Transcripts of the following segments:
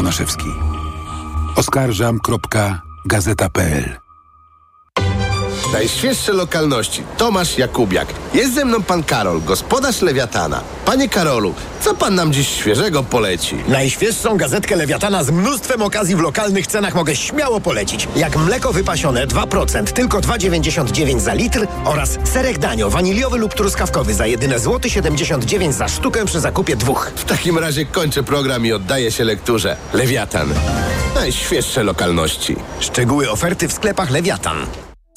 Bonaszewski. Oskarżam.gazeta.pl Najświeższe lokalności. Tomasz Jakubiak. Jest ze mną pan Karol, gospodarz Lewiatana. Panie Karolu, co pan nam dziś świeżego poleci? Najświeższą gazetkę Lewiatana z mnóstwem okazji w lokalnych cenach mogę śmiało polecić. Jak mleko wypasione 2%, tylko 2,99 za litr oraz serek danio waniliowy lub truskawkowy za jedyne złoty 79 za sztukę przy zakupie dwóch. W takim razie kończę program i oddaję się lekturze. Lewiatan. Najświeższe lokalności. Szczegóły oferty w sklepach Lewiatan.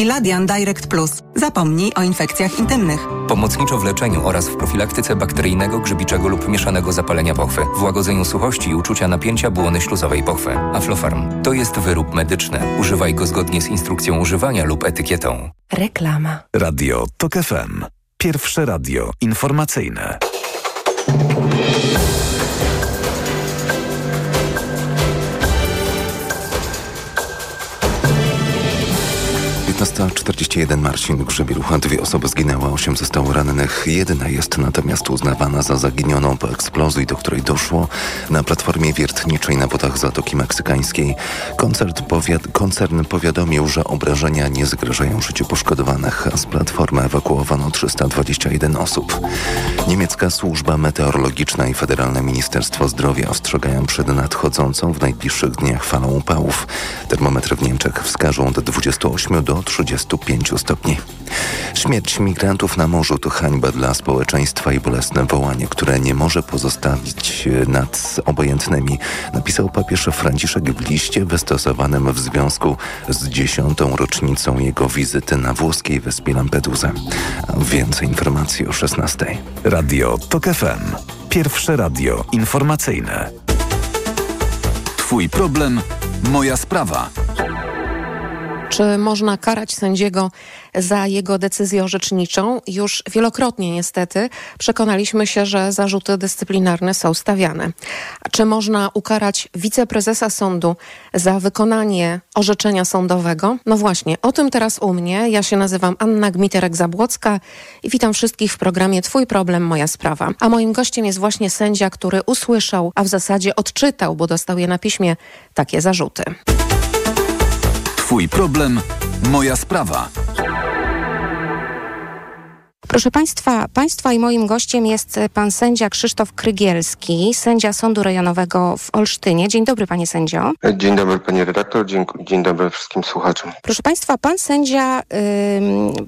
Iladian Direct Plus. Zapomnij o infekcjach intymnych. Pomocniczo w leczeniu oraz w profilaktyce bakteryjnego, grzybiczego lub mieszanego zapalenia pochwy, w łagodzeniu suchości i uczucia napięcia błony śluzowej pochwy. Aflofarm to jest wyrób medyczny. Używaj go zgodnie z instrukcją używania lub etykietą. Reklama. Radio TOK FM. Pierwsze radio informacyjne. 1941 Marcin Grzebielucha. Dwie osoby zginęły, osiem zostało rannych. Jedna jest natomiast uznawana za zaginioną po eksplozji, do której doszło na platformie wiertniczej na wodach Zatoki Meksykańskiej. Koncert powiad koncern powiadomił, że obrażenia nie zagrażają życiu poszkodowanych, a z platformy ewakuowano 321 osób. Niemiecka służba meteorologiczna i Federalne Ministerstwo Zdrowia ostrzegają przed nadchodzącą w najbliższych dniach falą upałów. Termometry w Niemczech wskażą od 28 do 35 stopni. Śmierć migrantów na morzu to hańba dla społeczeństwa i bolesne wołanie, które nie może pozostawić nad obojętnymi, napisał papież Franciszek w liście wystosowanym w związku z dziesiątą rocznicą jego wizyty na włoskiej wyspie Lampedusa. Więcej informacji o 16. Radio TOK FM. Pierwsze radio informacyjne. Twój problem, moja sprawa. Czy można karać sędziego za jego decyzję orzeczniczą? Już wielokrotnie niestety przekonaliśmy się, że zarzuty dyscyplinarne są stawiane. Czy można ukarać wiceprezesa sądu za wykonanie orzeczenia sądowego? No właśnie, o tym teraz u mnie. Ja się nazywam Anna Gmiterek-Zabłocka i witam wszystkich w programie Twój problem, moja sprawa. A moim gościem jest właśnie sędzia, który usłyszał, a w zasadzie odczytał, bo dostał je na piśmie, takie zarzuty. Twój problem, moja sprawa. Proszę Państwa, Państwa i moim gościem jest pan sędzia Krzysztof Krygielski, sędzia Sądu Rejonowego w Olsztynie. Dzień dobry, panie sędzio. Dzień dobry, panie redaktor. Dzień, dzień dobry wszystkim słuchaczom. Proszę Państwa, pan sędzia y,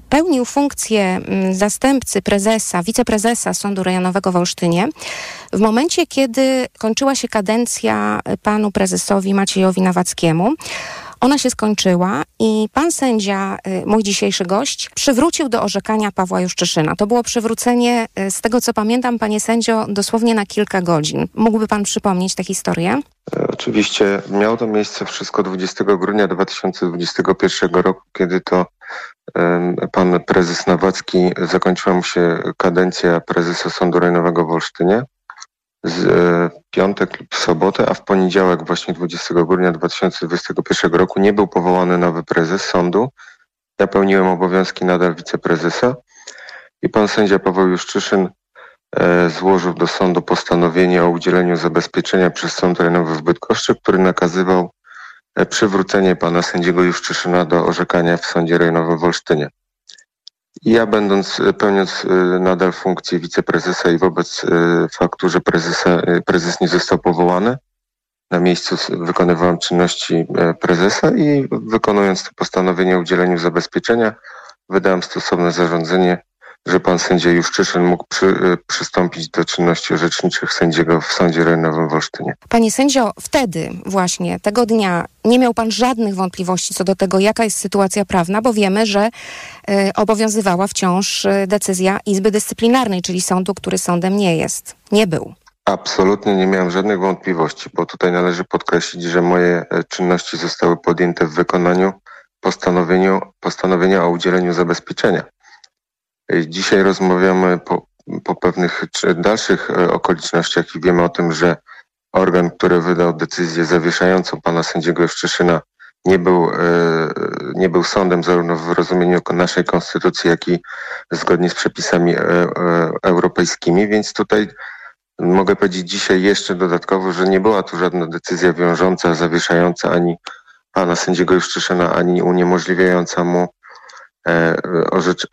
pełnił funkcję y, zastępcy prezesa, wiceprezesa Sądu Rejonowego w Olsztynie w momencie, kiedy kończyła się kadencja panu prezesowi Maciejowi Nawackiemu. Ona się skończyła i pan sędzia, y, mój dzisiejszy gość, przywrócił do orzekania Pawła Juszczyszyna. To było przywrócenie, y, z tego co pamiętam, panie sędzio, dosłownie na kilka godzin. Mógłby pan przypomnieć tę historię? E, oczywiście miało to miejsce wszystko 20 grudnia 2021 roku, kiedy to pan prezes Nawacki zakończyła mu się kadencja prezesa Sądu Rejonowego w Olsztynie z e, piątek lub sobotę, a w poniedziałek właśnie 20 grudnia 2021 roku nie był powołany nowy prezes sądu. Ja pełniłem obowiązki nadal wiceprezesa i pan sędzia Paweł Juszczyszyn e, złożył do sądu postanowienie o udzieleniu zabezpieczenia przez Sąd Rejonowy w Bydgoszczy, który nakazywał e, przywrócenie pana sędziego Juszczyszyna do orzekania w Sądzie Rejonowym w Olsztynie. Ja będąc, pełniąc y, nadal funkcję wiceprezesa i wobec y, faktu, że prezesa, y, prezes nie został powołany, na miejscu wykonywałem czynności prezesa i wykonując to postanowienie o udzieleniu zabezpieczenia, wydałem stosowne zarządzenie że pan sędzia Juszczyszyn mógł przy, y, przystąpić do czynności orzeczniczych sędziego w Sądzie Rejonowym w Olsztynie. Panie sędzio, wtedy właśnie, tego dnia, nie miał pan żadnych wątpliwości co do tego, jaka jest sytuacja prawna, bo wiemy, że y, obowiązywała wciąż y, decyzja Izby Dyscyplinarnej, czyli sądu, który sądem nie jest. Nie był. Absolutnie nie miałem żadnych wątpliwości, bo tutaj należy podkreślić, że moje e, czynności zostały podjęte w wykonaniu postanowieniu, postanowienia o udzieleniu zabezpieczenia. Dzisiaj rozmawiamy po, po pewnych dalszych e, okolicznościach i wiemy o tym, że organ, który wydał decyzję zawieszającą pana sędziego Jeszczyszyna nie był, e, nie był sądem zarówno w rozumieniu naszej konstytucji, jak i zgodnie z przepisami e, europejskimi, więc tutaj mogę powiedzieć dzisiaj jeszcze dodatkowo, że nie była tu żadna decyzja wiążąca, zawieszająca ani pana sędziego Juszczyszyna, ani uniemożliwiająca mu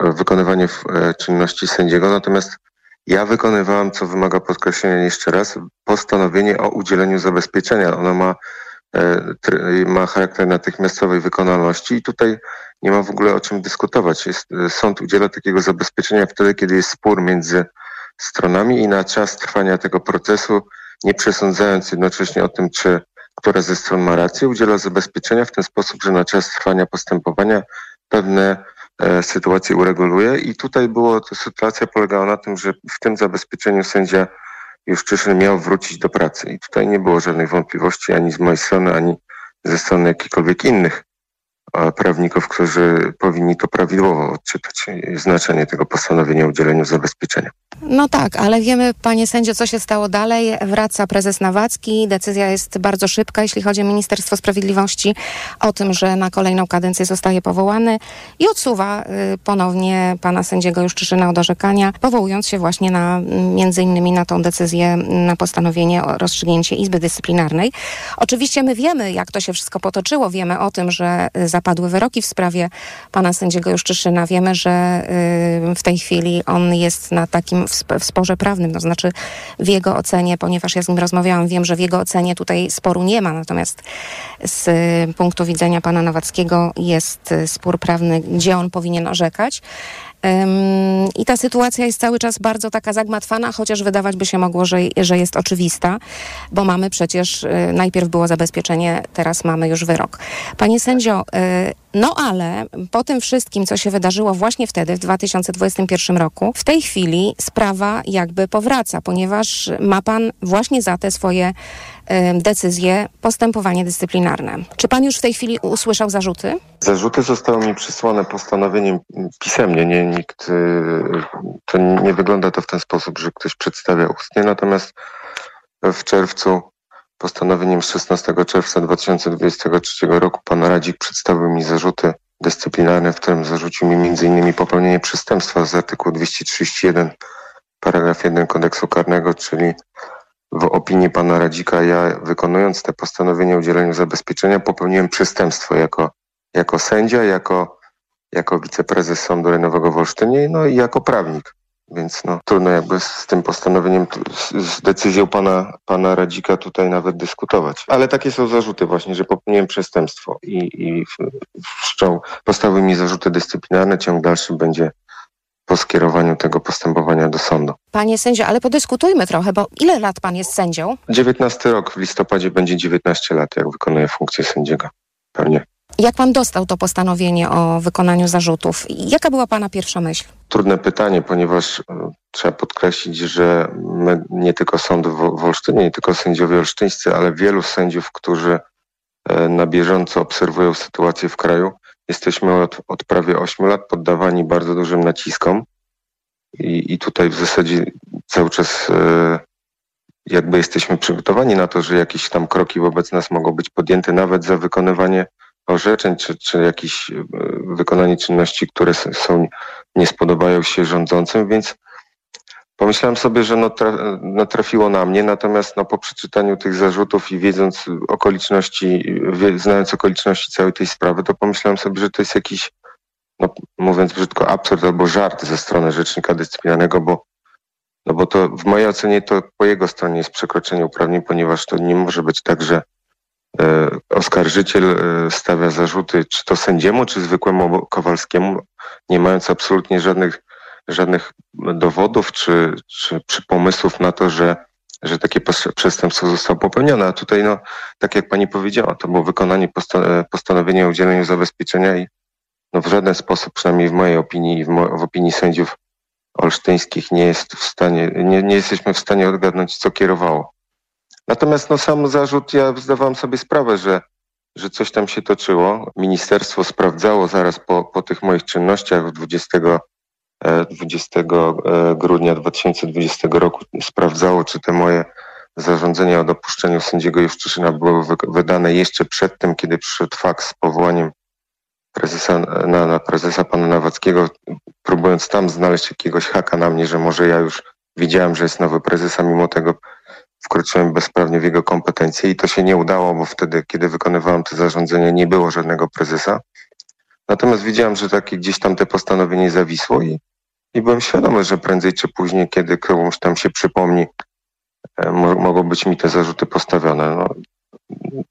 wykonywanie czynności sędziego. Natomiast ja wykonywałam, co wymaga podkreślenia jeszcze raz, postanowienie o udzieleniu zabezpieczenia. Ono ma E, ma charakter natychmiastowej wykonalności i tutaj nie ma w ogóle o czym dyskutować. Jest, e, sąd udziela takiego zabezpieczenia wtedy, kiedy jest spór między stronami i na czas trwania tego procesu, nie przesądzając jednocześnie o tym, czy która ze stron ma rację, udziela zabezpieczenia w ten sposób, że na czas trwania postępowania pewne e, sytuacje ureguluje i tutaj było, to sytuacja polegała na tym, że w tym zabezpieczeniu sędzia Juszczyszyn miał wrócić do pracy. I tutaj nie było żadnych wątpliwości ani z mojej strony, ani ze strony jakichkolwiek innych prawników, którzy powinni to prawidłowo odczytać znaczenie tego postanowienia o udzieleniu zabezpieczenia. No tak, ale wiemy, panie sędzio, co się stało dalej. Wraca prezes Nawacki. Decyzja jest bardzo szybka, jeśli chodzi o Ministerstwo Sprawiedliwości, o tym, że na kolejną kadencję zostaje powołany i odsuwa y, ponownie pana sędziego Juszczyszyna od orzekania, powołując się właśnie na między innymi na tą decyzję, na postanowienie o rozstrzygnięcie Izby Dyscyplinarnej. Oczywiście my wiemy, jak to się wszystko potoczyło. Wiemy o tym, że zapadły wyroki w sprawie pana sędziego Juszczyszyna. Wiemy, że y, w tej chwili on jest na takim w sporze prawnym, to znaczy w jego ocenie, ponieważ ja z nim rozmawiałam, wiem, że w jego ocenie tutaj sporu nie ma, natomiast z punktu widzenia pana Nowackiego jest spór prawny, gdzie on powinien orzekać. I ta sytuacja jest cały czas bardzo taka zagmatwana, chociaż wydawać by się mogło, że, że jest oczywista, bo mamy przecież, y, najpierw było zabezpieczenie, teraz mamy już wyrok. Panie sędzio, y, no ale po tym wszystkim, co się wydarzyło właśnie wtedy, w 2021 roku, w tej chwili sprawa jakby powraca, ponieważ ma pan właśnie za te swoje decyzje postępowanie dyscyplinarne. Czy pan już w tej chwili usłyszał zarzuty? Zarzuty zostały mi przysłane postanowieniem pisemnie. Nie, nikt, y, to nie wygląda to w ten sposób, że ktoś przedstawia ustnie, natomiast w czerwcu postanowieniem 16 czerwca 2023 roku pan Radzik przedstawił mi zarzuty dyscyplinarne, w którym zarzucił mi m.in. popełnienie przestępstwa z artykułu 231 paragraf 1 kodeksu karnego, czyli w opinii pana Radzika ja wykonując te postanowienia o udzieleniu zabezpieczenia popełniłem przestępstwo jako, jako sędzia, jako, jako wiceprezes Sądu Rejonowego w Olsztynie no i jako prawnik. Więc no, trudno jakby z tym postanowieniem, z decyzją pana, pana Radzika tutaj nawet dyskutować. Ale takie są zarzuty właśnie, że popełniłem przestępstwo i, i postawił mi zarzuty dyscyplinarne. Ciąg dalszy będzie po skierowaniu tego postępowania do sądu. Panie sędzio, ale podyskutujmy trochę, bo ile lat pan jest sędzią? 19 rok, w listopadzie będzie 19 lat, jak wykonuję funkcję sędziego. Pewnie. Jak pan dostał to postanowienie o wykonaniu zarzutów? Jaka była pana pierwsza myśl? Trudne pytanie, ponieważ e, trzeba podkreślić, że my, nie tylko sąd w, w Olsztynie, nie tylko sędziowie olsztyńscy, ale wielu sędziów, którzy e, na bieżąco obserwują sytuację w kraju, Jesteśmy od, od prawie 8 lat poddawani bardzo dużym naciskom i, i tutaj w zasadzie cały czas e, jakby jesteśmy przygotowani na to, że jakieś tam kroki wobec nas mogą być podjęte nawet za wykonywanie orzeczeń, czy, czy jakieś e, wykonanie czynności, które są, nie spodobają się rządzącym, więc Pomyślałem sobie, że no, no trafiło na mnie, natomiast no, po przeczytaniu tych zarzutów i wiedząc okoliczności, wie, znając okoliczności całej tej sprawy, to pomyślałem sobie, że to jest jakiś, no, mówiąc brzydko, absurd albo żart ze strony rzecznika dyscyplinarnego, bo, no bo to w mojej ocenie to po jego stronie jest przekroczenie uprawnień, ponieważ to nie może być tak, że e, oskarżyciel e, stawia zarzuty czy to sędziemu, czy zwykłemu Kowalskiemu, nie mając absolutnie żadnych żadnych dowodów czy, czy, czy pomysłów na to, że, że takie przestępstwo zostało popełnione. A tutaj, no, tak jak pani powiedziała, to było wykonanie postanowienia o udzieleniu zabezpieczenia i no, w żaden sposób, przynajmniej w mojej opinii i w, w opinii sędziów olsztyńskich nie jest w stanie, nie, nie jesteśmy w stanie odgadnąć, co kierowało. Natomiast no, sam zarzut, ja zdawałem sobie sprawę, że, że coś tam się toczyło. Ministerstwo sprawdzało zaraz po, po tych moich czynnościach 20 20 e, grudnia 2020 roku sprawdzało, czy te moje zarządzenie o dopuszczeniu sędziego Juszczyszyna było wydane jeszcze przed tym, kiedy przyszedł faks z powołaniem prezesa, na, na prezesa pana Nawackiego, próbując tam znaleźć jakiegoś haka na mnie, że może ja już widziałem, że jest nowy prezes, a mimo tego wkroczyłem bezprawnie w jego kompetencje i to się nie udało, bo wtedy, kiedy wykonywałem to zarządzenie, nie było żadnego prezesa. Natomiast widziałem, że takie gdzieś tam te postanowienie zawisło i, i byłem świadomy, że prędzej czy później, kiedy komuś tam się przypomni, e, mogą być mi te zarzuty postawione. No,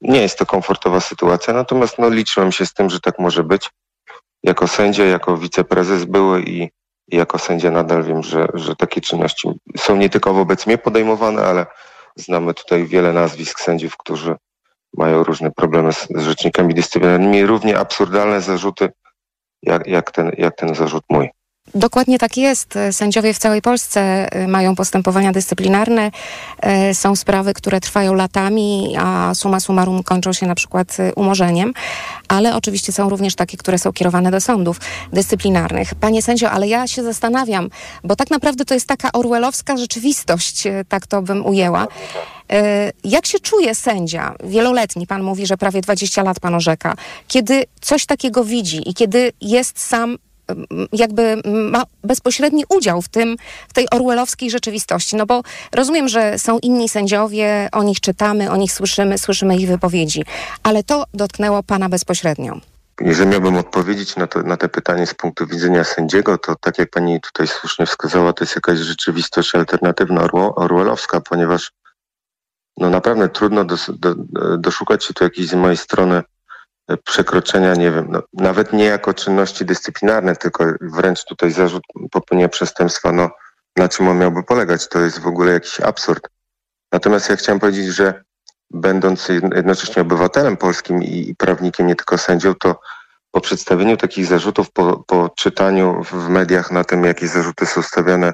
nie jest to komfortowa sytuacja, natomiast no, liczyłem się z tym, że tak może być. Jako sędzia, jako wiceprezes były i, i jako sędzia nadal wiem, że, że takie czynności są nie tylko wobec mnie podejmowane, ale znamy tutaj wiele nazwisk sędziów, którzy mają różne problemy z, z rzecznikami dyscyplinarnymi, równie absurdalne zarzuty jak, jak, ten, jak ten zarzut mój. Dokładnie tak jest. Sędziowie w całej Polsce y, mają postępowania dyscyplinarne. Y, są sprawy, które trwają latami, a suma summarum kończą się na przykład y, umorzeniem. Ale oczywiście są również takie, które są kierowane do sądów dyscyplinarnych. Panie sędzio, ale ja się zastanawiam, bo tak naprawdę to jest taka orwellowska rzeczywistość, tak to bym ujęła. Jak się czuje sędzia, wieloletni, pan mówi, że prawie 20 lat pan orzeka, kiedy coś takiego widzi i kiedy jest sam jakby ma bezpośredni udział w tym, w tej orwellowskiej rzeczywistości. No bo rozumiem, że są inni sędziowie, o nich czytamy, o nich słyszymy, słyszymy ich wypowiedzi, ale to dotknęło pana bezpośrednio. Jeżeli miałbym odpowiedzieć na, to, na te pytanie z punktu widzenia sędziego, to tak jak pani tutaj słusznie wskazała, to jest jakaś rzeczywistość alternatywna orwellowska, ponieważ no naprawdę trudno dos, do, doszukać się tu jakiejś z mojej strony przekroczenia, nie wiem, no, nawet nie jako czynności dyscyplinarne, tylko wręcz tutaj zarzut popełnienia przestępstwa, no na czym on miałby polegać? To jest w ogóle jakiś absurd. Natomiast ja chciałem powiedzieć, że będąc jednocześnie obywatelem polskim i prawnikiem, nie tylko sędzią, to po przedstawieniu takich zarzutów, po, po czytaniu w mediach na tym, jakie zarzuty są stawiane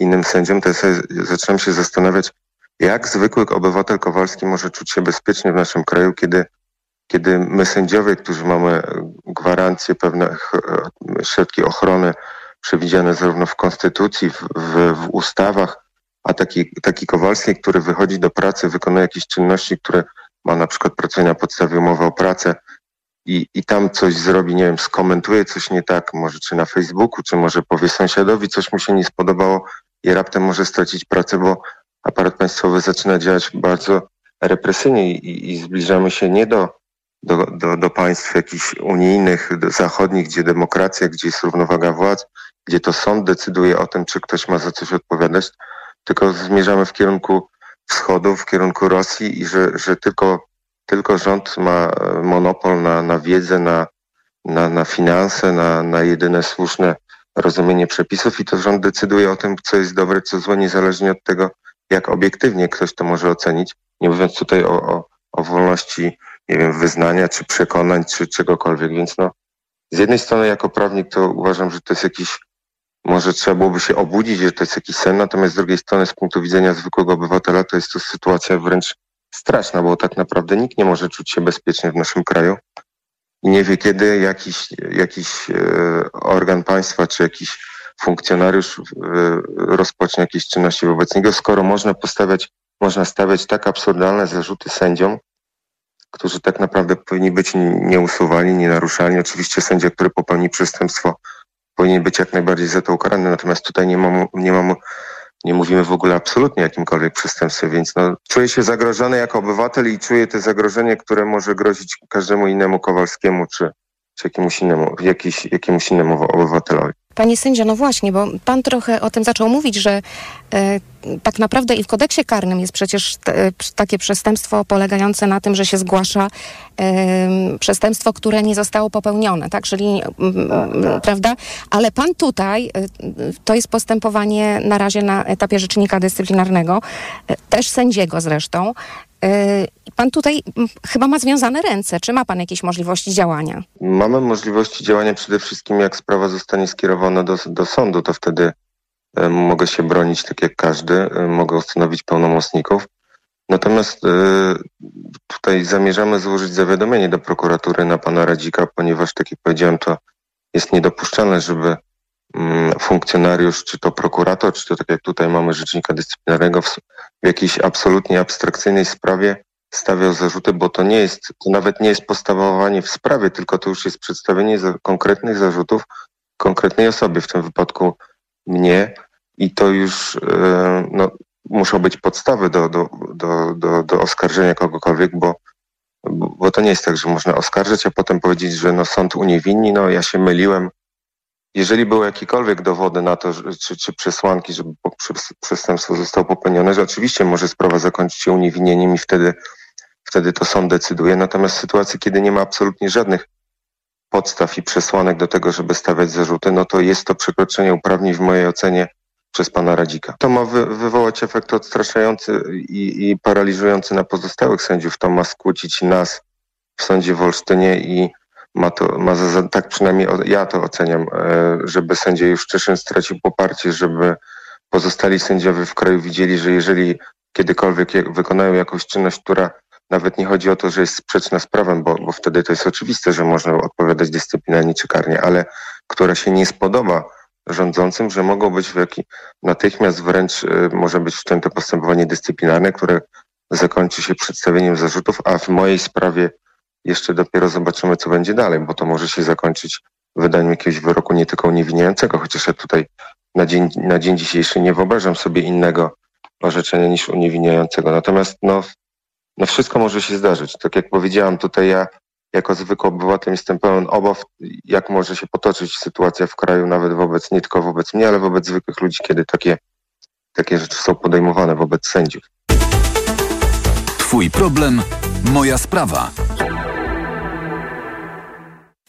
innym sędziom, to ja sobie zaczynam się zastanawiać, jak zwykły obywatel Kowalski może czuć się bezpiecznie w naszym kraju, kiedy kiedy my sędziowie, którzy mamy gwarancje, pewne środki ochrony przewidziane zarówno w konstytucji, w, w, w ustawach, a taki, taki Kowalski, który wychodzi do pracy, wykonuje jakieś czynności, które ma na przykład pracuje na podstawie umowy o pracę i, i tam coś zrobi, nie wiem, skomentuje coś nie tak, może czy na Facebooku, czy może powie sąsiadowi, coś mu się nie spodobało i raptem może stracić pracę, bo aparat państwowy zaczyna działać bardzo represyjnie i, i zbliżamy się nie do do, do, do państw jakichś unijnych, zachodnich, gdzie demokracja, gdzie jest równowaga władz, gdzie to sąd decyduje o tym, czy ktoś ma za coś odpowiadać, tylko zmierzamy w kierunku wschodu, w kierunku Rosji i że, że tylko, tylko rząd ma e, monopol na, na wiedzę, na, na, na finanse, na, na jedyne słuszne rozumienie przepisów i to rząd decyduje o tym, co jest dobre, co złe, niezależnie od tego, jak obiektywnie ktoś to może ocenić. Nie mówiąc tutaj o, o, o wolności nie wiem, wyznania, czy przekonań, czy czegokolwiek. Więc no, z jednej strony jako prawnik to uważam, że to jest jakiś, może trzeba byłoby się obudzić, że to jest jakiś sen, natomiast z drugiej strony z punktu widzenia zwykłego obywatela to jest to sytuacja wręcz straszna, bo tak naprawdę nikt nie może czuć się bezpiecznie w naszym kraju i nie wie kiedy jakiś, jakiś e, organ państwa, czy jakiś funkcjonariusz e, rozpocznie jakieś czynności wobec niego, skoro można postawiać, można stawiać tak absurdalne zarzuty sędziom, którzy tak naprawdę powinni być nieusuwalni, nienaruszalni. Oczywiście sędzia, który popełni przestępstwo, powinien być jak najbardziej za to ukarany, natomiast tutaj nie mam, nie mam nie mówimy w ogóle absolutnie jakimkolwiek przestępstwie, więc no, czuję się zagrożony jako obywatel i czuję to zagrożenie, które może grozić każdemu innemu Kowalskiemu czy, czy jakiemuś innemu, jakiś, jakiemuś innemu obywatelowi. Panie sędzio, no właśnie, bo pan trochę o tym zaczął mówić, że e, tak naprawdę i w kodeksie karnym jest przecież takie przestępstwo polegające na tym, że się zgłasza e, przestępstwo, które nie zostało popełnione, tak? Czyli, m, prawda? Ale pan tutaj, e, to jest postępowanie na razie na etapie rzecznika dyscyplinarnego, e, też sędziego zresztą. E, pan tutaj chyba ma związane ręce. Czy ma pan jakieś możliwości działania? Mamy możliwości działania przede wszystkim, jak sprawa zostanie skierowana do, do sądu, to wtedy e, mogę się bronić tak jak każdy, e, mogę ustanowić pełnomocników. Natomiast tutaj zamierzamy złożyć zawiadomienie do prokuratury na pana Radzika, ponieważ, tak jak powiedziałem, to jest niedopuszczalne, żeby funkcjonariusz, czy to prokurator, czy to tak jak tutaj mamy rzecznika dyscyplinarnego w, jakiejś absolutnie abstrakcyjnej sprawie stawiał zarzuty, bo to nie jest, to nawet nie jest postawowanie w sprawie, tylko to już jest przedstawienie za, konkretnych zarzutów konkretnej osobie, w tym wypadku mnie i to już e, no, muszą być podstawy do, do, do, do, do oskarżenia kogokolwiek, bo, bo to nie jest tak, że można oskarżyć, a potem powiedzieć, że no, sąd uniewinni, no ja się myliłem. Jeżeli były jakiekolwiek dowody na to, czy, czy przesłanki, żeby przestępstwo zostało popełnione, że oczywiście może sprawa zakończyć się uniewinnieniem i wtedy, wtedy to sąd decyduje. Natomiast w sytuacji, kiedy nie ma absolutnie żadnych podstaw i przesłanek do tego, żeby stawiać zarzuty, no to jest to przekroczenie uprawnień w mojej ocenie przez pana Radzika. To ma wy, wywołać efekt odstraszający i, i paraliżujący na pozostałych sędziów. To ma skłócić nas w sądzie w Olsztynie i ma to, ma za, tak przynajmniej ja to oceniam, e, żeby sędzia już Szczeszyn stracił poparcie, żeby pozostali sędziowie w kraju widzieli, że jeżeli kiedykolwiek wykonają jakąś czynność, która nawet nie chodzi o to, że jest sprzeczna z prawem, bo, bo wtedy to jest oczywiste, że można odpowiadać dyscyplinarnie czy karnie, ale która się nie spodoba rządzącym, że mogą być w jaki, natychmiast wręcz y, może być wszczęte postępowanie dyscyplinarne, które zakończy się przedstawieniem zarzutów, a w mojej sprawie jeszcze dopiero zobaczymy, co będzie dalej, bo to może się zakończyć wydaniem jakiegoś wyroku nie tylko uniewinniającego, chociaż ja tutaj na dzień, na dzień dzisiejszy nie wyobrażam sobie innego orzeczenia niż uniewinniającego. Natomiast no, no wszystko może się zdarzyć. Tak jak powiedziałam, tutaj ja jako zwykły obywatel jestem pełen obaw, jak może się potoczyć sytuacja w kraju, nawet wobec, nie tylko wobec mnie, ale wobec zwykłych ludzi, kiedy takie, takie rzeczy są podejmowane wobec sędziów. Twój problem, moja sprawa.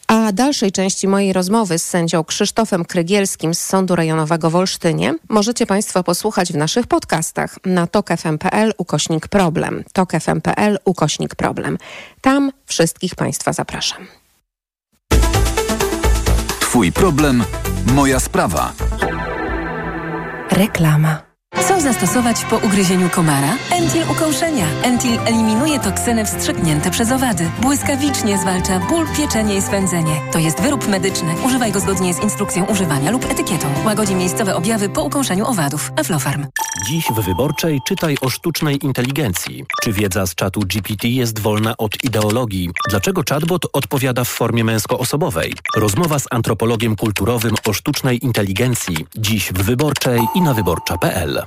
A dalszej części mojej rozmowy z sędzią Krzysztofem Krygielskim z Sądu Rejonowego w Olsztynie możecie Państwo posłuchać w naszych podcastach na tokfm.pl ukośnik problem. tokfm.pl ukośnik problem. Tam wszystkich Państwa zapraszam. Twój problem, moja sprawa. Reklama. Co zastosować po ugryzieniu komara? Entil ukąszenia. Entil eliminuje toksyny wstrzyknięte przez owady. Błyskawicznie zwalcza ból, pieczenie i swędzenie. To jest wyrób medyczny. Używaj go zgodnie z instrukcją używania lub etykietą. Łagodzi miejscowe objawy po ukąszeniu owadów. Aflofarm. Dziś w Wyborczej czytaj o sztucznej inteligencji. Czy wiedza z czatu GPT jest wolna od ideologii? Dlaczego chatbot odpowiada w formie męskoosobowej? Rozmowa z antropologiem kulturowym o sztucznej inteligencji. Dziś w Wyborczej i na wyborcza.pl.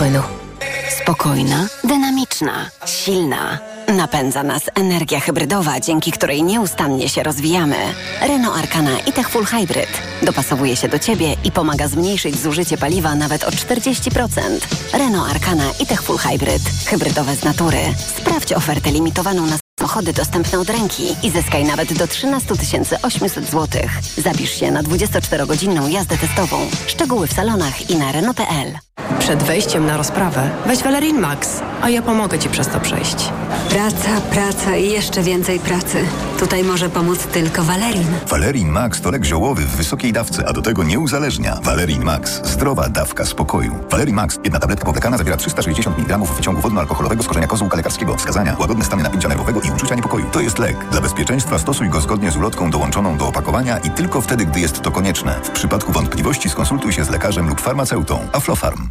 Renault. Spokojna, dynamiczna, silna. Napędza nas energia hybrydowa, dzięki której nieustannie się rozwijamy. Renault Arcana i-Tech Full Hybrid dopasowuje się do Ciebie i pomaga zmniejszyć zużycie paliwa nawet o 40%. Renault Arcana i-Tech Full Hybrid. Hybrydowe z natury. Sprawdź ofertę limitowaną na samochody dostępne od ręki i zyskaj nawet do 13 800 zł. Zapisz się na 24-godzinną jazdę testową. Szczegóły w salonach i na Renault.pl. Przed wejściem na rozprawę weź Valerin Max, a ja pomogę Ci przez to przejść. Praca, praca i jeszcze więcej pracy. Tutaj może pomóc tylko Valerin. Valerin Max to lek ziołowy w wysokiej dawce, a do tego nie uzależnia. Valerin Max. Zdrowa dawka spokoju. Valerin Max. Jedna tabletka powlekana zawiera 360 mg wyciągu wodno-alkoholowego z korzenia kozłka lekarskiego. Wskazania. Łagodne stany napięcia nerwowego i uczucia niepokoju. To jest lek. Dla bezpieczeństwa stosuj go zgodnie z ulotką dołączoną do opakowania i tylko wtedy, gdy jest to konieczne. W przypadku wątpliwości skonsultuj się z lekarzem lub farmaceutą. Aflofarm.